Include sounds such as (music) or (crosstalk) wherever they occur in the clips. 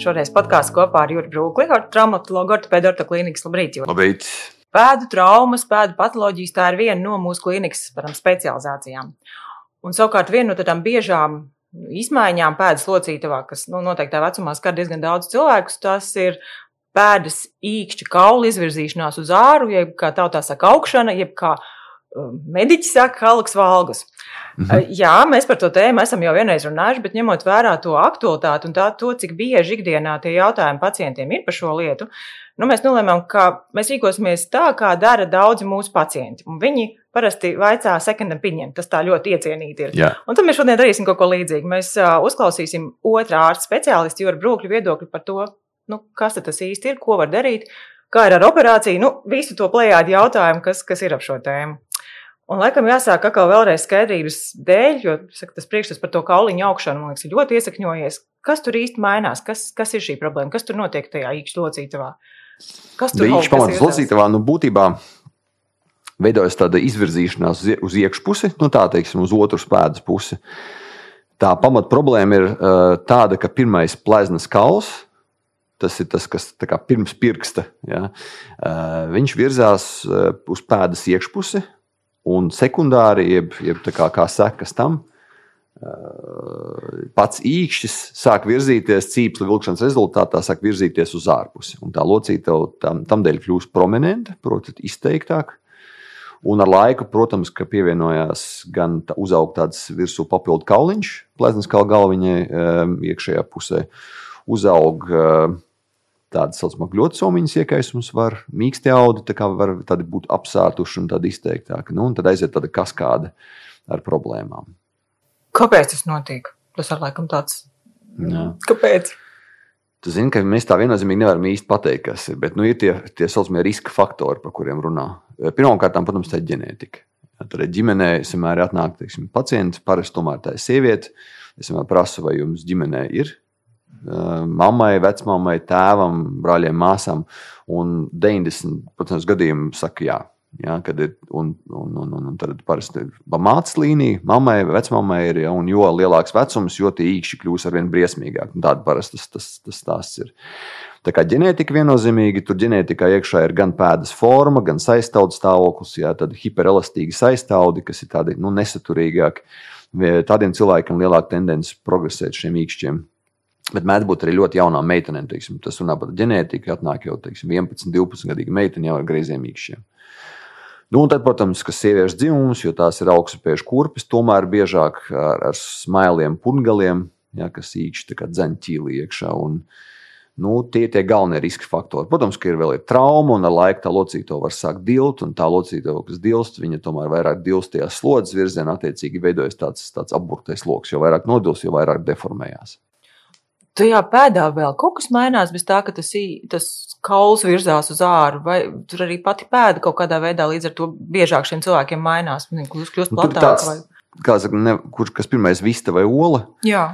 Šoreiz podkāstā kopā ar Jurgu Brūkli, ar traumatologu ortopēdu orto klīnikas. Labrīt! Jūri. Labrīt! Pēdu traumas, pēdu patoloģijas tā ir viena no mūsu klīnikas param, specializācijām. Un savukārt viena no tādām biežām izmaiņām pēdas locītavā, kas nu, noteiktā vecumā skar diezgan daudz cilvēkus, tas ir pēdas īkšķa kaula izvirzīšanās uz āru, jeb kā tautā saka augšana, jeb kā um, mediķi saka halks valgas. Mhm. Jā, mēs par to tēmu esam jau vienreiz runājuši, bet ņemot vērā to aktualitāti un tā, to, cik bieži ikdienā tie jautājumi pacientiem ir par šo lietu, nu, mēs nolēmām, ka mēs rīkosimies tā, kā dara daudzi mūsu pacienti. Un viņi parasti vaicā second opinion, tas tā ļoti iecienīti ir. Jā. Un tad mēs šodien darīsim kaut ko līdzīgu. Mēs uh, uzklausīsim otrā ārsta speciālistu, Jūra Brūkļa viedokli par to, nu, kas tas īsti ir, ko var darīt, kā ir ar operāciju, nu, visu to plējādi jautājumu, kas, kas ir ap šo tēmu. Un, laikam, jāsāk atkal vēlreiz skaidrības dēļ, jo saka, tas priekšstats par to kauliņu augšanu, man liekas, ir ļoti iesakņojies. Kas tur īsti mainās? Kas, kas ir šī problēma? Kas tur notiek tajā īkšķa locītavā? Kas tur īkšķa pamatas locītavā? Nu, būtībā veidojas tāda izvirzīšanās uz, iekšpusi, nu tā teiksim, uz otras pēdas pusi. Tā pamat problēma ir uh, tāda, ka pirmais pleznas kauls, tas ir tas, kas kā, pirms pirksta, ja, uh, viņš virzās uh, uz pēdas iekšpusi Un sekundāri, jeb, jeb kā, kā sekas tam, pats īkšķis sāk virzīties, cīpsla vilkšanas rezultātā sāk virzīties uz ārpusi. Un tā locīta tam, tam dēļ kļūst prominenta, proti, izteiktāk. Un ar laiku, protams, ka pievienojās gan tā, uzaugt tāds virsū papildu kauliņš, pleznas kā galviņai iekšējā pusē, uzaug tāda saucamā gļotisomiņas iekaisums var, mīksti audi, tā kā var tādi būt apsārtuši un tādi izteiktāki. Nu, un tad aiziet tāda kaskāde ar problēmām. Kāpēc tas notiek? Tas ir laikam tāds. Jā. Kāpēc? Tu zini, ka mēs tā viennozīmīgi nevaram īsti pateikt, kas ir. Bet nu, ir tie tā saucamie riska faktori, par kuriem runā. Pirmkārt, protams, tā ir ģenētika. Tad ģimenē vienmēr atnāk teiksim, pacients, parasti tomēr tā ir sieviete. Es vienmēr prasu, vai jums ģimenē ir mammai, vecmāmai, tēvam, brāļiem, māsām. Un 90% gadījumu saka, jā. Ja, ir, un, un, un, un, tad parasti mācības līnija, mammai, vecmāmai ir, ja, un jo lielāks vecums, jo tie īkšķi kļūs ar vien briesmīgāk. Tāda parasti tas, tas, tas stāsts ir. Tā kā ģenētika viennozīmīgi, tur ģenētikā iekšā ir gan pēdas forma, gan saistāvdu stāvoklis, jā, tad hiperelastīgi saistāvdi, kas ir tādi nu, nesaturīgāki. Tādiem cilvēkiem lielāka tendence progresēt šiem īkšķiem. Bet mēdz būt arī ļoti jaunām meitenēm. Teiksim, tas runā par ģenētiku. Atnāk jau teiksim, 11, 12 gadīga meitene jau ar greiziem īkšķiem. Nu, tad, protams, ka sieviešu dzimums, jo tās ir augstspējas kurpes, tomēr biežāk ar, ar smailiem, pungaliem, ja, kas īkšķi dzeņ ķīlī iekšā. Un, nu, tie ir tie galvenie riska faktori. Protams, ka ir vēl ir trauma, un ar laiku tā locīto var sākt dilt, un tā locīto, kas dilst, viņa tomēr vairāk dilst tajā slodzes virzienā, attiecīgi veidojas tāds, tāds apburtais lokus. Jo vairāk nodils, jo vairāk deformējās tajā pēdā vēl kaut kas mainās, bez tā, ka tas, tas kauls virzās uz āru, vai tur arī pati pēda kaut kādā veidā līdz ar to biežāk šiem cilvēkiem mainās, kļūst, kļūst nu, platāk. Vai... Kā saka, ne, kurš kas pirmais vista vai ola? Jā.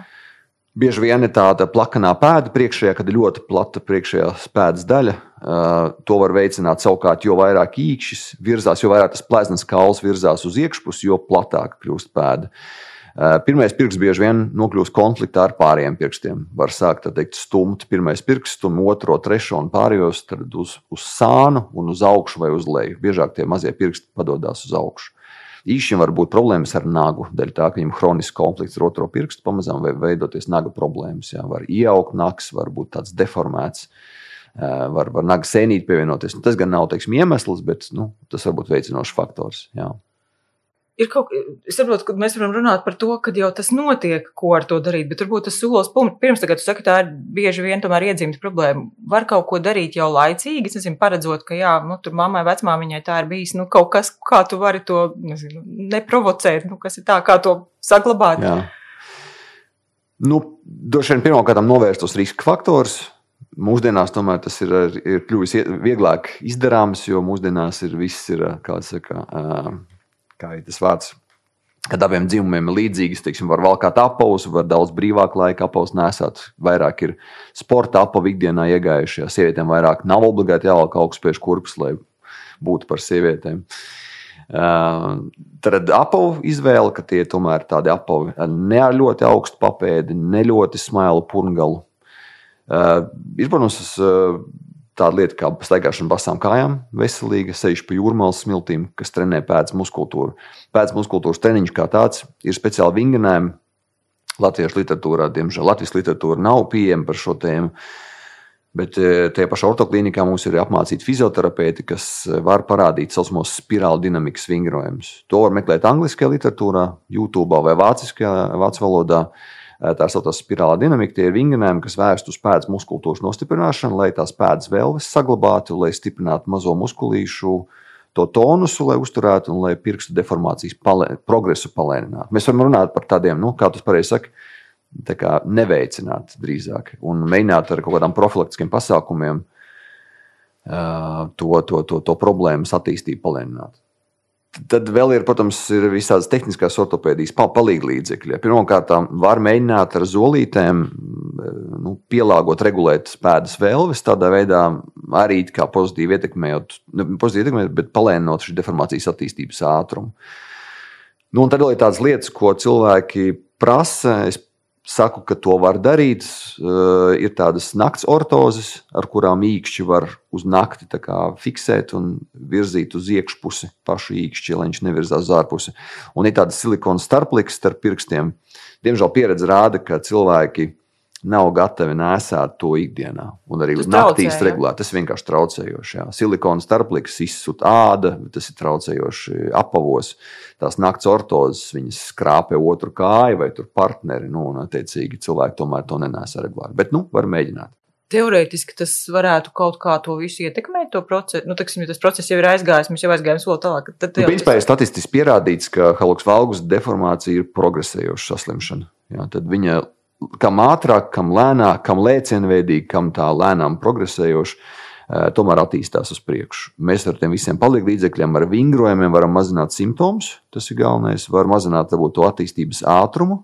Bieži vien ir tāda plakanā pēda priekšējā, kad ir ļoti plata priekšējā pēdas daļa. Uh, to var veicināt savukārt, jo vairāk īkšķis virzās, jo vairāk tas pleznas kauls virzās uz iekšpusi, jo platāk kļūst pēda. Uh, pirmais pirksts bieži vien nokļūst konfliktā ar pārējiem pirkstiem. Var sākt teikt, stumt pirmais pirksts, stumt otro, trešo un pārējos uz, uz sānu un uz augšu vai uz leju. Biežāk tie mazie pirksti padodas uz augšu. Īšiem var būt problēmas ar nagu, dēļ tā, ka viņam ir kronisks konflikts ar otro pirkstu, pamazām veidoties naga problēmas. Jā. Var iejaukt naks, var būt tāds deformēts, eh, var, var naga sēnīt pievienoties. Nu, tas gan nav teiksim, iemesls, bet nu, tas var būt veicinošs faktors. Jā ir kaut kas, saprotu, ka mēs varam runāt par to, ka jau tas notiek, ko ar to darīt, bet varbūt tas solis pirms tagad, saka, tā ir bieži vien tomēr iedzimta problēma. Var kaut ko darīt jau laicīgi, es nezinu, paredzot, ka jā, nu, tur mammai, vecmāmiņai tā ir bijis, nu, kaut kas, kā tu vari to, nezinu, neprovocēt, nu, kas ir tā, kā to saglabāt. Jā. Nu, droši vien pirmkārt novērst tos riska faktorus. Mūsdienās tomēr tas ir, ir kļuvis vieglāk izdarāms, jo mūsdienās ir viss, ir, kā saka, kā ir tas vārds. Kad abiem dzimumiem ir līdzīgas, teiksim, var valkāt apavus, var daudz brīvāk laika apavus nesāt. Vairāk ir sporta apavi ikdienā iegājušie. Sievietēm vairāk nav obligāti jāvelk augstspējas kurpes, lai būtu par sievietēm. Uh, tad apavu izvēle, ka tie tomēr tādi apavi ne ar ļoti augstu papēdi, ne ļoti smailu purgalu. Uh, ir, protams, uh, tāda lieta kā staigāšana basām kājām, veselīga, sevišķi pa jūrmālas smiltīm, kas trenē pēdas muskultūru. Pēdas muskultūras treniņš kā tāds ir speciāli vingrinājumi. Latviešu literatūrā, diemžēl, Latvijas literatūra nav pieejama par šo tēmu. Bet e, tajā pašā ortoklinikā mums ir apmācīti fizioterapeiti, kas e, var parādīt tā saucamos spirāli dinamikas vingrojumus. To var meklēt angļuiskajā literatūrā, YouTube vai vāciskajā vācu valodā. Tā saucamā spirāla dinamika tie ir vingrinājumi, kas vērsti uz pēdas muskultūras nostiprināšanu, lai tās pēdas vēlves saglabātu, lai stiprinātu mazo muskulīšu to tonusu, lai uzturētu un lai pirkstu deformācijas palē, progresu palēninātu. Mēs varam runāt par tādiem, nu, kā tas pareizi saka, kā neveicināt drīzāk un mēģināt ar kaut kādām profilaktiskiem pasākumiem to, to, to, to problēmas attīstību palēnināt. Tad vēl ir, protams, ir visādas tehniskās ortopēdijas palīdzekļi. Pirmkārt, var mēģināt ar zolītēm nu, pielāgot, regulēt pēdas vēlves, tādā veidā arī pozitīvi ietekmējot, ne pozitīvi ietekmējot, bet palēninot šīs deformācijas attīstības ātrumu. Nu, tad vēl ir tādas lietas, ko cilvēki prasa. Es saku, ka to var darīt. Uh, ir tādas nakts ortozes, ar kurām īkšķi var uz nakti fiksēt un virzīt uz iekšpusi pašu īkšķi, lai viņš nevirzās uz ārpusi. Un ir tādas silikona starpliks starp pirkstiem. Diemžēl pieredze rāda, ka cilvēki nav gatavi nesāt to ikdienā. Un arī uz naktīs regulāri tas vienkārši traucējoši. Jā. Silikona starpliks izsūta āda, tas ir traucējoši apavos. Tās nakts ortozes, viņas skrāpē otru kāju vai partneri. Nu, un, attiecīgi, cilvēki tomēr to nenēsā regulāri. Bet, nu, var mēģināt. Teorētiski tas varētu kaut kā to visu ietekmēt, to procesu. Nu, teksim, ja tas process jau ir aizgājis, mēs jau aizgājām soli tālāk. Tad, nu, principā, ir statistiski pierādīts, ka haluks valgus deformācija ir progresējoša saslimšana. Jā, tad viņa kam ātrāk, kam lēnāk, kam lēcienveidīgi, kam tā lēnām progresējoši, eh, tomēr attīstās uz priekšu. Mēs ar tiem visiem palīdzekļiem, ar vingrojumiem varam mazināt simptomus. Tas ir galvenais. Var mazināt varbūt, to attīstības ātrumu.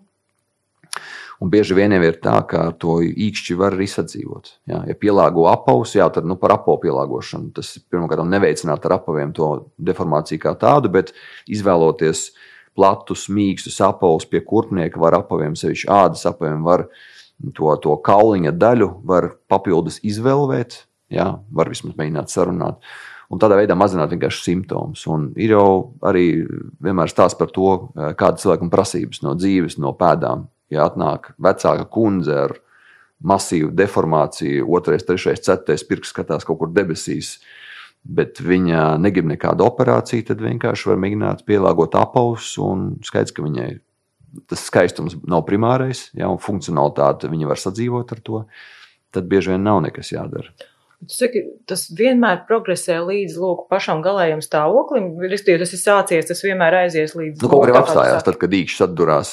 Un bieži vien ir tā, ka to īkšķi var arī sadzīvot. Jā, ja pielāgo apavus, jā, tad nu, par apavu pielāgošanu tas pirmkārt neveicināt ar apaviem to deformāciju kā tādu, bet izvēloties uh, platus, mīkstus apavus pie kurpnieka, var apaviem, sevišķi ādas apaviem, var to, to kauliņa daļu var papildus izvēlēt, jā, var vismaz mēģināt sarunāt. Un tādā veidā mazināt vienkārši simptomus. Un ir jau arī vienmēr stāsts par to, kāda cilvēkam prasības no dzīves, no pēdām. Ja atnāk vecāka kundze ar masīvu deformāciju, otrais, trešais, ceturtais pirksts skatās kaut kur debesīs, uh, bet viņa negrib nekādu operāciju, tad vienkārši var mēģināt pielāgot apavus. Skaidrs, ka viņai tas skaistums nav primārais, ja, un funkcionalitāte viņa var sadzīvot ar to. Tad bieži vien nav nekas jādara. Saki, tas vienmēr progresē līdz lūk, pašam galējam stāvoklim. Ristīvi, tas ir sācies, tas vienmēr aizies līdz. Nu, kaut kur apstājās, tad, kad īkšķis atdurās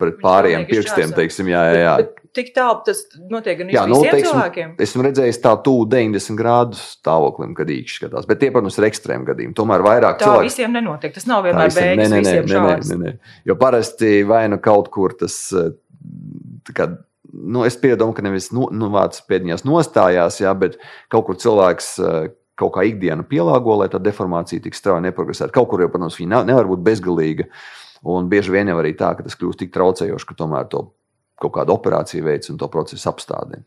pret pārējiem pirkstiem, teiksim, jā, jā. jā. Bet, tik tālu tas notiek gan jā, nu, visiem teiksim, cilvēkiem. Esmu redzējis tā tuvu 90 grādu stāvoklim, kad īkšķi skatās. Bet tie, protams, ir ekstrēmi gadījumi. Tomēr vairāk tā cilvēku. visiem nenotiek. Tas nav vienmēr beigas. Nē, nē, nē, nē, nē, nē. Jo parasti vai nu kaut kur tas. Kā, nu, es piedomu, ka nevis nu, nu, vārds pēdiņās nostājās, jā, bet kaut kur cilvēks kaut kā ikdienu pielāgo, lai tā deformācija tik strauji neprogresētu. Kaut kur jau, protams, viņa nevar būt bezgalīga. Un bieži vien jau arī tā, ka tas kļūst tik traucējoši, ka tomēr to kaut kādu operāciju veids un to procesu apstādina.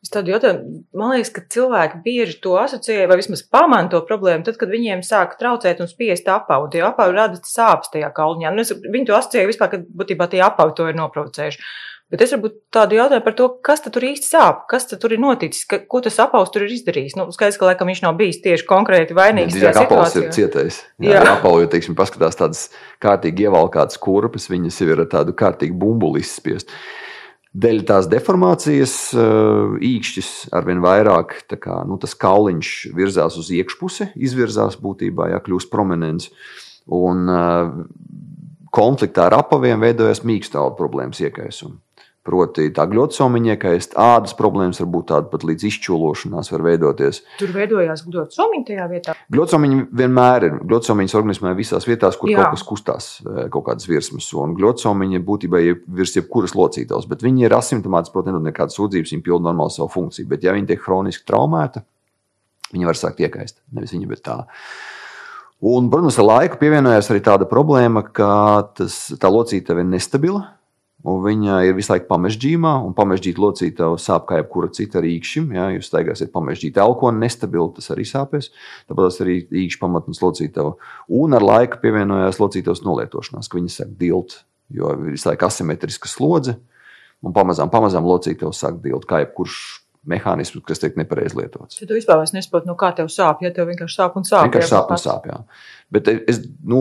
Es tādu jautājumu, man liekas, ka cilvēki bieži to asociē vai vismaz pamana to problēmu, tad, kad viņiem sāk traucēt un spiest apavu. Tie apavi rada sāpes tajā kaulņā. Nu, es, viņi to asociē vispār, ka būtībā tie apavi to ir noprovocējuši. Bet es varbūt tādu jautājumu par to, kas tur īsti sāp, kas tur ir noticis, ka, ko tas apaus tur ir izdarījis. Nu, skaidrs, ka laikam viņš nav bijis tieši konkrēti vainīgs. Jā, apaus ir cietais. Jā, jā. apaus, jo, teiksim, paskatās tādas kārtīgi ievalkātas kurpes, viņas jau ir ar tādu kārtīgu bumbuli izspiest. Dēļ tās deformācijas īkšķis arvien vairāk, kā, nu, tas kauliņš virzās uz iekšpusi, izvirzās būtībā, ja kļūst prominents. Un konfliktā ar apaviem veidojas mīkstālu problēmas iekaisuma. Proti, tā gļotisomiņa, ka ādas problēmas var būt tādas pat līdz izčūlošanās, var veidoties. Tur veidojās gļotisomiņa tajā vietā. Gļotisomiņa vienmēr ir. Gļotisomiņas organismā visās vietās, kur Jā. kaut kas kustās, eh, kaut kādas virsmas. Un gļotisomiņa būtībā ir virs jebkuras locītavas, bet viņi ir asimptomātiski, protams, nedod nekādas sūdzības, viņi pilda normāli savu funkciju. Bet, ja viņi tiek hroniski traumēti, viņi var sākt iekaist. Nevis viņi, bet tā. Un, protams, ar laiku pievienojās arī tāda problēma, ka tas, tā locītava ir nestabila un viņa ir visu laiku pamežģījumā, un pamežģīta locītava sāp kā jebkura cita rīkšķim. Ja jūs staigāsiet pamežģīta elkona, nestabili, tas arī sāpēs. Tāpēc arī rīkšķa pamatnes locītava. Un ar laiku pievienojās locītavas nolietošanās, ka viņa sāk dilt, jo ir visu laiku asimetriska slodze, un pamazām, pamazām locītava sāk dilt, kā jebkurš mehānisms, kas tiek nepareizi lietots. Ja tu vispār nesaproti, nu, kā tev sāp, ja tev vienkārši sāp un sāp. Vienkārši sāp un sāp, jā. Bet es, nu,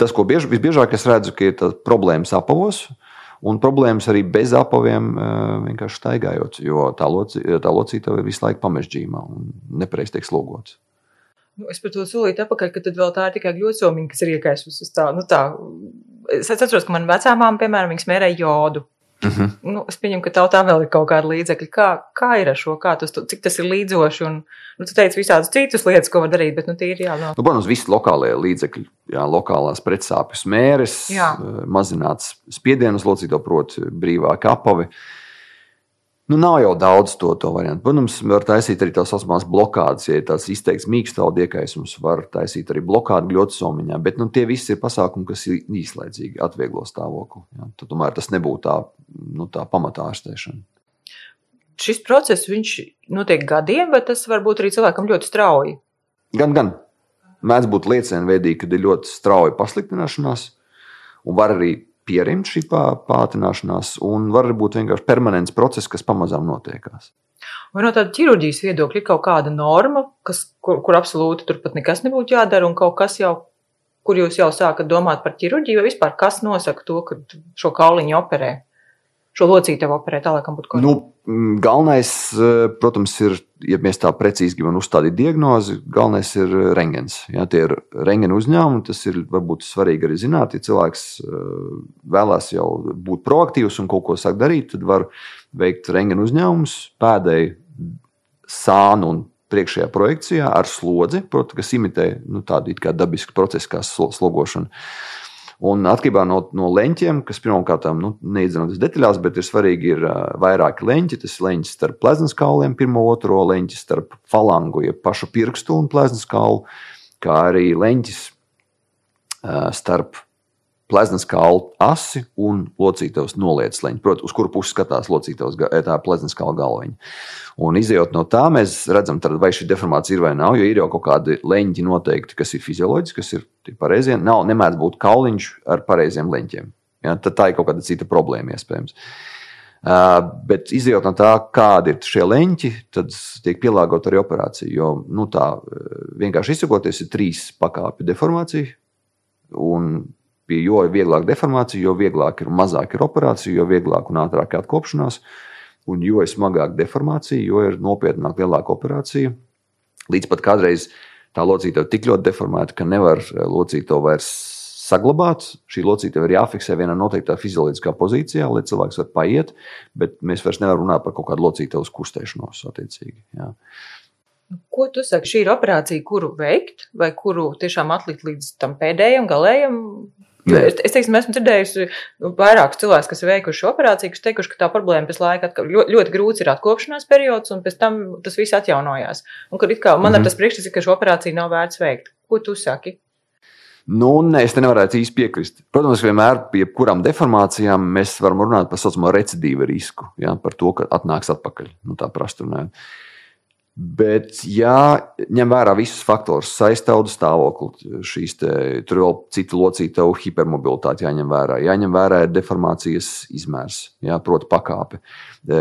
tas, ko bieži, visbiežāk es redzu, ir problēmas apavos. Un problēmas arī bez apaviem vienkārši staigājot, jo tā, loci, tā locītava ir visu laiku pamežģījumā un nepareizi tiek slogots. Nu, es par to solīju atpakaļ, ka tad vēl tā ir tikai gļosomiņa, kas ir iekaisusi uz tā. Nu, tā. Es atceros, ka man vecāmām, piemēram, viņas mērēja jodu. Uh mhm. -huh. nu, es pieņemu, ka tautā vēl ir kaut kāda līdzekļa. Kā, kā ir ar šo, kā tas, cik tas ir līdzoši? Un, nu, tu teici visādas citas lietas, ko var darīt, bet nu, tīri jā. No. Nu, protams, visi lokālie līdzekļi, jā, lokālās pretsāpju mēres, mazināts spiedienu uz locīto, proti, brīvāka apavi. Nu, nav jau daudz to, to variantu. Protams, var taisīt arī tās asmās blokādes, ja ir tāds izteikts mīkstaudu iekaisums, var taisīt arī blokādu gļotisomiņā, bet nu, tie visi ir pasākumi, kas ir īslaicīgi atvieglo stāvokli. Ja? Tad tomēr tas nebūtu tā, nu, tā pamatā ārstēšana. Šis process notiek gadiem, vai tas var būt arī cilvēkam ļoti strauji? Gan, gan. Mēdz būt liecienveidīgi, kad ir ļoti strauja pasliktināšanās, un var arī pierimt šī pātrināšanās, un var būt vienkārši permanents process, kas pamazām notiekās. Vai no tāda ķirurģijas viedokļa ir kaut kāda norma, kas, kur, kur absolūti turpat nekas nebūtu jādara, un kaut kas jau, kur jūs jau sākat domāt par ķirurģiju, vai vispār kas nosaka to, ka šo kauliņu operē? Šo locītavu operēt, tā laikam būtu kas. Nu, galvenais, eh, protams, ir, ja mēs tā precīzi gribam uzstādīt diagnozi, galvenais ir eh, rengens. Ja, tie ir rengena uzņēmumi, tas ir varbūt svarīgi arī zināt. Ja cilvēks eh, vēlās jau būt proaktīvs un kaut ko sāk darīt, tad var veikt rengena uzņēmumus, pēdēji sānu un priekšējā projekcijā ar slodzi, protams, kas imitē nu, tādu dabisku procesu kā slogošana. Un atkarībā no, no leņķiem, kas pirmkārt, nu, neiedzinoties detaļās, bet ir svarīgi, ir vairāki leņķi. Tas ir leņķis starp pleznas kauliem, pirmo, otro leņķis starp falangu, jeb pašu pirkstu un pleznas kaulu, kā arī leņķis starp pleznas kaula asi un locītavas noliecas leņķi, proti, uz kuru pusi skatās locītavas tā pleznas kaula galviņa. Un izējot no tā, mēs redzam, tad, vai šī deformācija ir vai nav, jo ir jau kaut kādi leņķi noteikti, kas ir fizioloģiski, kas ir pareizie. Nav, nemēdz būt kauliņš ar pareiziem leņķiem. Ja? Tad tā ir kaut kāda cita problēma iespējams. Uh, bet izjūt no tā, kādi ir šie leņķi, tad tiek pielāgota arī operācija. Jo nu, tā vienkārši izsakoties, ir trīs pakāpju deformācija. Un jo vieglāk deformācija, jo vieglāk ir mazāk ir operācija, jo vieglāk un ātrāk ir atkopšanās. Un jo ir smagāka deformācija, jo ir nopietnāka, lielāka operācija. Līdz pat kādreiz tā locītava tik ļoti deformēta, ka nevar eh, locītavu vairs saglabāt. Šī locītava ir jāfiksē vienā noteiktā fizioloģiskā pozīcijā, lai cilvēks var paiet, bet mēs vairs nevaram runāt par kaut kādu locītavas kustēšanos. Jā. Ko tu saki, šī ir operācija, kuru veikt, vai kuru tiešām atlikt līdz tam pēdējam, galējam Es, es teiksim, esmu dzirdējusi nu, vairākus cilvēkus, kas ir veikuši šo operāciju, kas teikuši, ka tā problēma pēc laika atkal, ļoti, ļoti grūts ir atkopšanās periods, un pēc tam tas viss atjaunojās. Un, kad kā, man mm -hmm. ir tas priekšstats, ka šo operāciju nav vērts veikt. Ko tu saki? Nu, nē, es te nevaru īsti piekrist. Protams, vienmēr pie kurām deformācijām mēs varam runāt par tā saucamo recidīvu risku, ja, par to, ka atnāks atpakaļ. Nu, tā prastunē. Bet, ja ņem vērā visus faktorus, saistaudu stāvokli, šīs te, tur vēl citi locītavu hipermobilitāti jāņem vērā. Jāņem vērā deformācijas izmērs, jā, proti, pakāpe.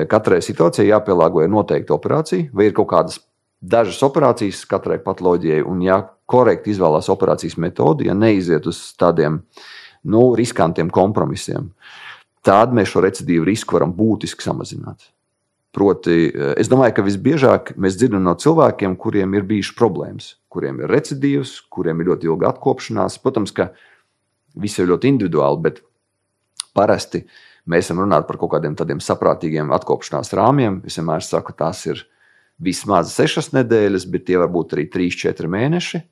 Katrai situācijai jāpielāgo ir noteikta operācija, vai ir kaut kādas dažas operācijas katrai patoloģijai, un ja korekti izvēlās operācijas metodi, ja neiziet uz tādiem nu, riskantiem kompromisiem, tad mēs šo recidīvu risku varam būtiski samazināt. Proti, eh, es domāju, ka visbiežāk mēs dzirdam no cilvēkiem, kuriem ir bijušas problēmas, kuriem ir recidīvs, kuriem ir ļoti ilga atkopšanās. Protams, ka viss ir ļoti individuāli, bet parasti mēs esam runājuši par kaut kādiem tādiem saprātīgiem atkopšanās rāmjiem. Es vienmēr saku, tās ir vismaz sešas nedēļas, bet tie var būt arī trīs, četri mēneši.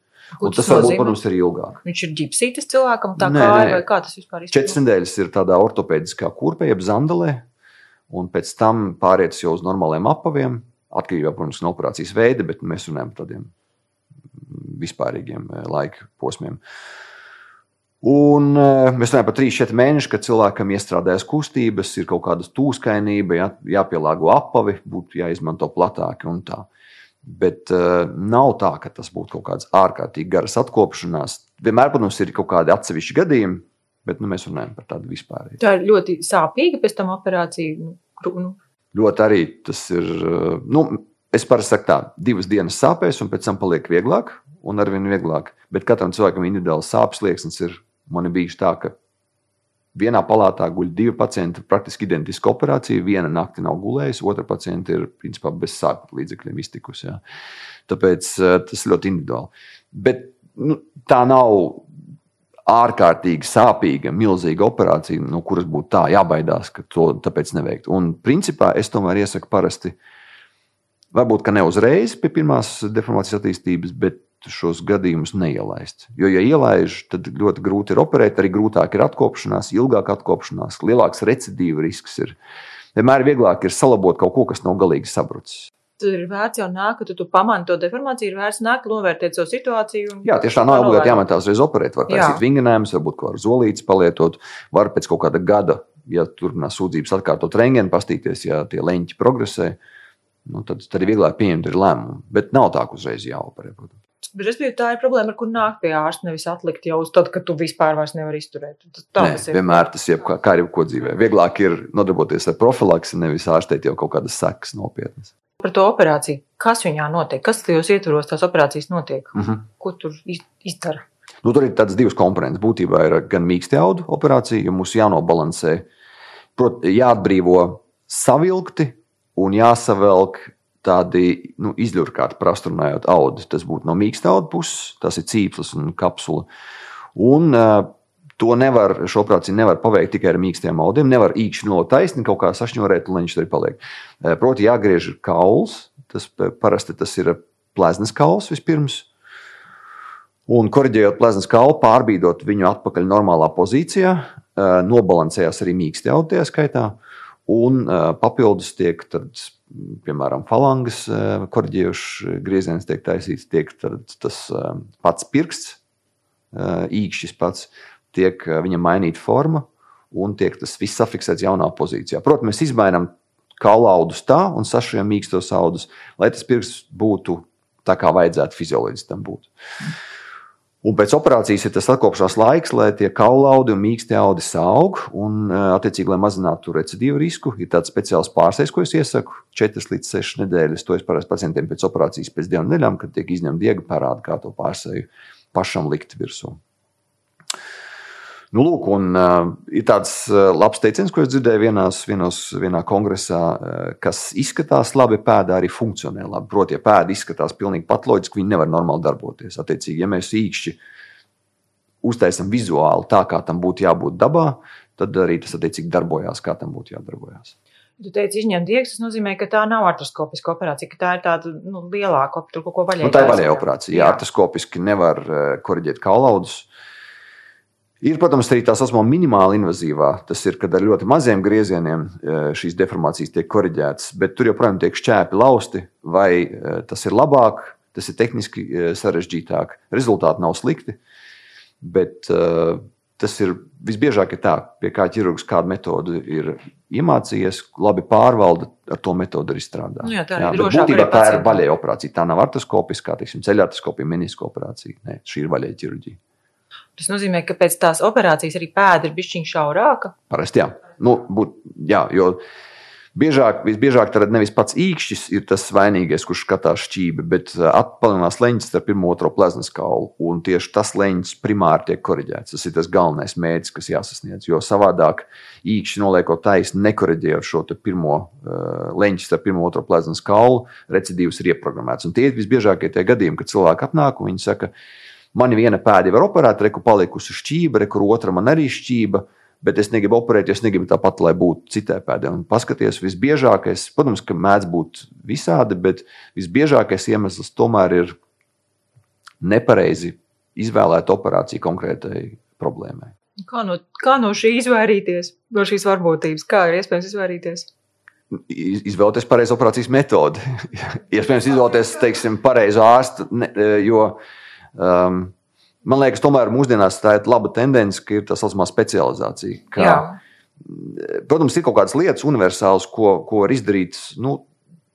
Un tas var būt, protams, arī ilgāk. Viņš ir ģipsītis cilvēkam, tā nē, kā nē. kā tas vispār ir? Četras nedēļas ir tādā ortopēdiskā kurpē, jeb zandalē, un pēc tam pāriet jau uz normāliem apaviem. Atkarībā protams, no operācijas veida, bet mēs runājam par tādiem vispārīgiem eh, laika posmiem. Un uh, mēs runājam par 3-4 mēnešiem, kad cilvēkam iestrādājas kustības, ir kaut kāda tūskainība, jā, jāpielāgo apavi, būtu jāizmanto platāki un tā. Bet uh, nav tā, ka tas būtu kaut kāds ārkārtīgi garas atkopšanās. Vienmēr, protams, ir kaut kādi atsevišķi gadījumi, bet nu, mēs runājam par tādu vispārēju. Tā ir ļoti sāpīga pēc tam operācija. Nu, nu. Ļoti arī tas ir. Nu, es parasti saku, tā, divas dienas sāpēs, un pēc tam paliek vieglāk, un arvien vieglāk. Bet katram cilvēkam individuāls sāpes slieksnis ir. Man ir bijis tā, ka vienā palātā guļ divi pacienti, praktiski identiska operācija. Viena nakti nav gulējusi, otra pacienta ir principā bez sāpju līdzekļiem iztikusi. Jā. Tāpēc tas ir ļoti individuāli. Bet nu, tā nav ārkārtīgi sāpīga, milzīga operācija, no kuras būtu tā jābaidās, ka to tāpēc neveikt. Un principā es tomēr iesaku parasti, varbūt ne uzreiz pie pirmās deformācijas attīstības, bet šos gadījumus neielaist. Jo, ja ielaiž, tad ļoti grūti ir operēt, arī grūtāk ir atkopšanās, ilgāk atkopšanās, lielāks recidīva risks ir. Vienmēr vieglāk ir salabot kaut ko, kas nav galīgi sabrucis ir vērts jau nākt, ka tu, tu pamani to deformāciju, ir vērts nākt, novērtēt savu situāciju. Jā, tieši tā nav obligāti jāmetā uzreiz operēt. Var taisīt vingrinājumus, varbūt kaut kādu zolīti palietot, var pēc kaut kāda gada, ja turpinās sūdzības atkārtot rengeni, pastīties, ja tie leņķi progresē. Nu, tad, tad ir vieglāk pieņemt lēmumu. Bet nav tā, ka uzreiz jāoperē. Protams. Biju tā ir problēma, ar kur nāk pie ārsta, nevis atlikt jau uz to, ka tu vispār nevari izturēt. Tā Nē, tas ir. Vienmēr tas ir kā, kā arī ko dzīvē. Vieglāk ir nodarboties ar profilaksi, nevis ārstēt jau kaut kādas sekas nopietnas par to operāciju. Kas viņā notiek? Kas tajos ietvaros tās operācijas notiek? Uh mhm. -huh. Ko tur izdara? Nu, tur ir tādas divas komponentes. Būtībā ir gan mīksta jaudu operācija, jo mums jānobalansē, prot, jāatbrīvo savilkti un jāsavelk tādi nu, izļurkāti, prastrunājot audi. Tas būtu no mīksta audu puses, tas ir cīpslis un kapsula. Un, uh, To nevar, šo operāciju nevar paveikt tikai ar mīkstiem audiem. Nevar īkšķi no taisni kaut kā sašņurēt, un viņš arī paliek. Eh, proti, jāgriež kauls. Tas parasti tas ir pleznas kauls vispirms. Un korģējot pleznas kaulu, pārbīdot viņu atpakaļ normālā pozīcijā, eh, nobalansējās arī mīksti tajā skaitā. Un eh, papildus tiek, tad, piemēram, falangas korģējuši grieziens tiek taisīts, tiek tas pats pirksts, īkšķis pats tiek eh, viņam mainīta forma un tiek tas viss safiksēts jaunā pozīcijā. Protams, mēs izmainām kaulaudus tā un sašujam mīkstos audus, lai tas pirksts būtu tā, kā vajadzētu fizioloģistam būt. Un pēc operācijas ir tas atkopšanās laiks, lai tie kaulaudi un mīkstie audi aug. Un, eh, attiecīgi, lai mazinātu recidīvu risku, ir tāds speciāls pārsteigums, ko es iesaku. 4 līdz 6 nedēļas. To es parasti pacientiem pēc operācijas pēc divām nedēļām, kad tiek izņemta diega, parāda, kā to pārsteigumu pašam likt virsū. Nu, lūk, un, uh, ir tāds uh, labs teiciens, ko es dzirdēju vienās, vienos, vienā kongresā, uh, kas izskatās labi, pēda arī funkcionē labi. Proti, ja pēda izskatās pilnīgi patoloģiski, viņi nevar normāli darboties. Attiecīgi, ja mēs īkšķi uztaisām vizuāli tā, kā tam būtu jābūt dabā, tad arī tas attiecīgi darbojās, kā tam būtu jādarbojas. Tu teici, izņemt diegas, tas nozīmē, ka tā nav artroskopiska operācija, ka tā ir tāda nu, lielāka, tur kaut ko vaļēja. Nu, tā ir vaļēja operācija. Jā, artroskopiski nevar korģēt kaulaudus. Ir, protams, arī tā saucamā minimāli invazīvā. Tas ir, kad ar ļoti maziem griezieniem e, šīs deformācijas tiek korģētas, bet tur joprojām tiek šķēpi lausti. Vai e, tas ir labāk, tas ir tehniski e, sarežģītāk. Rezultāti nav slikti, bet tas ir visbiežāk ir tā, pie kā ķirurgs kādu metodi ir iemācījies, labi pārvalda, ar to metodi arī strādā. Nu jā, tā, jā, būtībā tā ir vaļēja operācija. Tā nav artoskopiskā, teiksim, ceļartoskopija, menisko operācija. Nē, šī ir vaļēja ķirurģija. Tas nozīmē, ka pēc tās operācijas arī pēda ir bišķiņa šaurāka. Parasti jā. Nu, būt, jā, jo biežāk, visbiežāk tad nevis pats īkšķis ir tas vainīgais, kurš skatās šķīvi, bet atpalinās leņķis starp pirmo otro pleznas kaulu. Un tieši tas leņķis primāri tiek korģēts. Tas ir tas galvenais mērķis, kas jāsasniedz. Jo savādāk īkšķi noliekot taisni, nekorģējot šo pirmo uh, leņķi starp pirmo otro pleznas kaulu, recidīvs ir ieprogrammēts. Un tie ir visbiežākie tie gadījumi, kad cilvēki atnāk un viņi saka, ka Man viena pēda jau ir operēta, reku palikusi šķība, reku otra man arī šķība. Bet es negribu operēt, jo es negribu tāpat, lai būtu citai. Un paskaties, visbiežākais, protams, ka mēdz būt visādi, bet visbiežākais iemesls tomēr ir nepareizi izvēlēta operācija konkrētai problēmai. Kā no, kā no šī izvairīties, no šīs varbūtības? Kā ir iespējams izvairīties? Izvēlēties pareizo operācijas metodi. (laughs) Iespējams, izvēlēties, teiksim, pareizo ārstu, jo Um, man liekas, tomēr mūsdienās tā ir laba tendence, ka ir tā saucamā specializācija. Kā, Jā. protams, ir kaut kādas lietas universālas, ko, ko var izdarīt. Nu,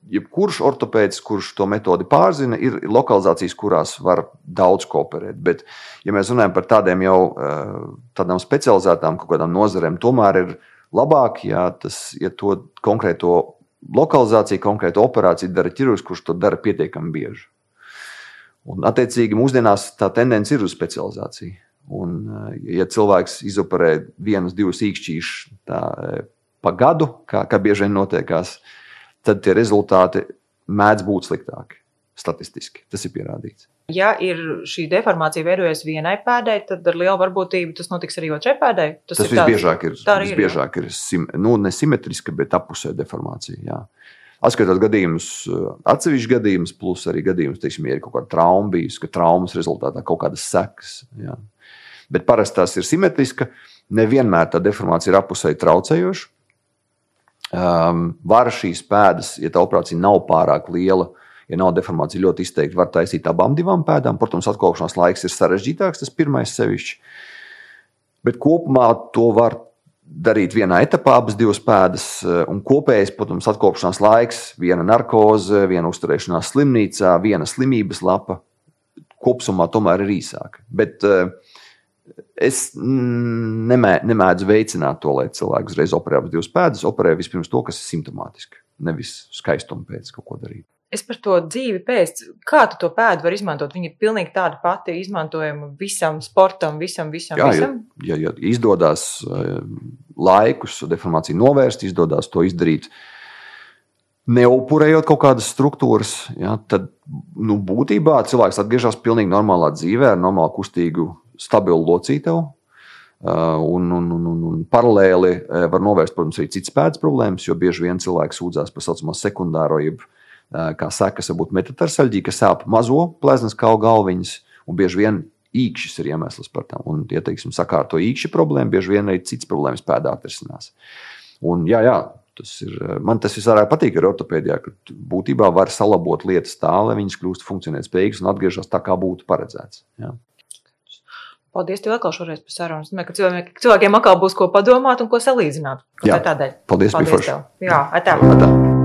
Jebkurš ortopēds, kurš to metodi pārzina, ir lokalizācijas, kurās var daudz kooperēt. Bet, ja mēs runājam par tādiem jau eh, tādām specializētām kaut kādām nozarēm, tomēr ir labāk, ja, tas, ja to konkrēto lokalizāciju, konkrētu operāciju dara ķirurgs, kurš to dara pietiekami bieži. Un, attiecīgi, mūsdienās tā tendence ir uz specializāciju. Un, eh, ja cilvēks izoperē vienus, divus īkšķīšus eh, pa gadu, kā, kā bieži vien notiekās, tad tie rezultāti mēdz būt sliktāki. Statistiski tas ir pierādīts. Ja ir šī deformācija veidojas vienai pēdai, tad ar lielu varbūtību tas notiks arī otrai pēdai. Tas, tas ir visbiežāk ir, tā arī ir, visbiežāk ir sim, nu, nesimetriska, bet apusē deformācija. Jā. Atskatot gadījumus, atsevišķus gadījumus, plus arī gadījumus, teiksim, ir kaut kāda trauma bijusi, ka traumas rezultātā kaut kādas sekas. Jā. Bet parasti tās ir simetriska. Nevienmēr tā deformācija ir apusē traucējoša. Um, var šīs pēdas, ja tā operācija nav pārāk liela, ja nav deformācija ļoti izteikti, var taisīt abām divām pēdām. Protams, atkopšanās laiks ir sarežģītāks, tas pirmais sevišķi. Bet kopumā to var darīt vienā etapā, abas divas pēdas. Un kopējais, protams, atkopšanās laiks, viena narkoze, viena uzturēšanās slimnīcā, viena slimības lapa. Kopumā tomēr ir īsāka. Bet uh, es nemē, nemēdzu veicināt to, lai cilvēks uzreiz operē abas divas pēdas. Operē vispirms to, kas ir simptomātiski, nevis skaistuma pēc kaut ko darīt. Es par to dzīvi pēc, kā tu to pēdu vari izmantot. Viņa ir pilnīgi tāda pati izmantojama visam sportam, visam, visam. Jā, ja, visam. ja, ja izdodas eh, laikus deformāciju novērst, izdodas to izdarīt. Neupurējot kaut kādas struktūras, ja, tad nu, būtībā cilvēks atgriežas pilnīgi normālā dzīvē, ar normālu, kustīgu, stabilu locītavu. Uh, un, un, un, un, un paralēli uh, var novērst, protams, arī citas pēdas problēmas, jo bieži vien cilvēks sūdzās par tā saucamo sekundāro, jeb uh, kā sekas, varbūt metatarsaļģī, kas sāp mazo pleznas kaulu galviņas, un bieži vien īkšķis ir iemesls par tām. Un, ja teiksim, sakārto īkšķi problēmu, bieži vien arī citas problēmas pēdā atrisinās. Un, jā, jā, tas ir, man tas visvairāk patīk ar ortopēdijā, ka būtībā var salabot lietas tā, lai viņas kļūst funkcionēt spējīgas un atgriežas tā, kā būtu paredzēts. Jā. Paldies tev atkal šoreiz par sarunu. Es domāju, ka cilvēkiem, cilvēkiem atkal būs ko padomāt un ko salīdzināt. Jā. Tādēļ. Paldies, Paldies forši. tev. Jā, atā. Tā.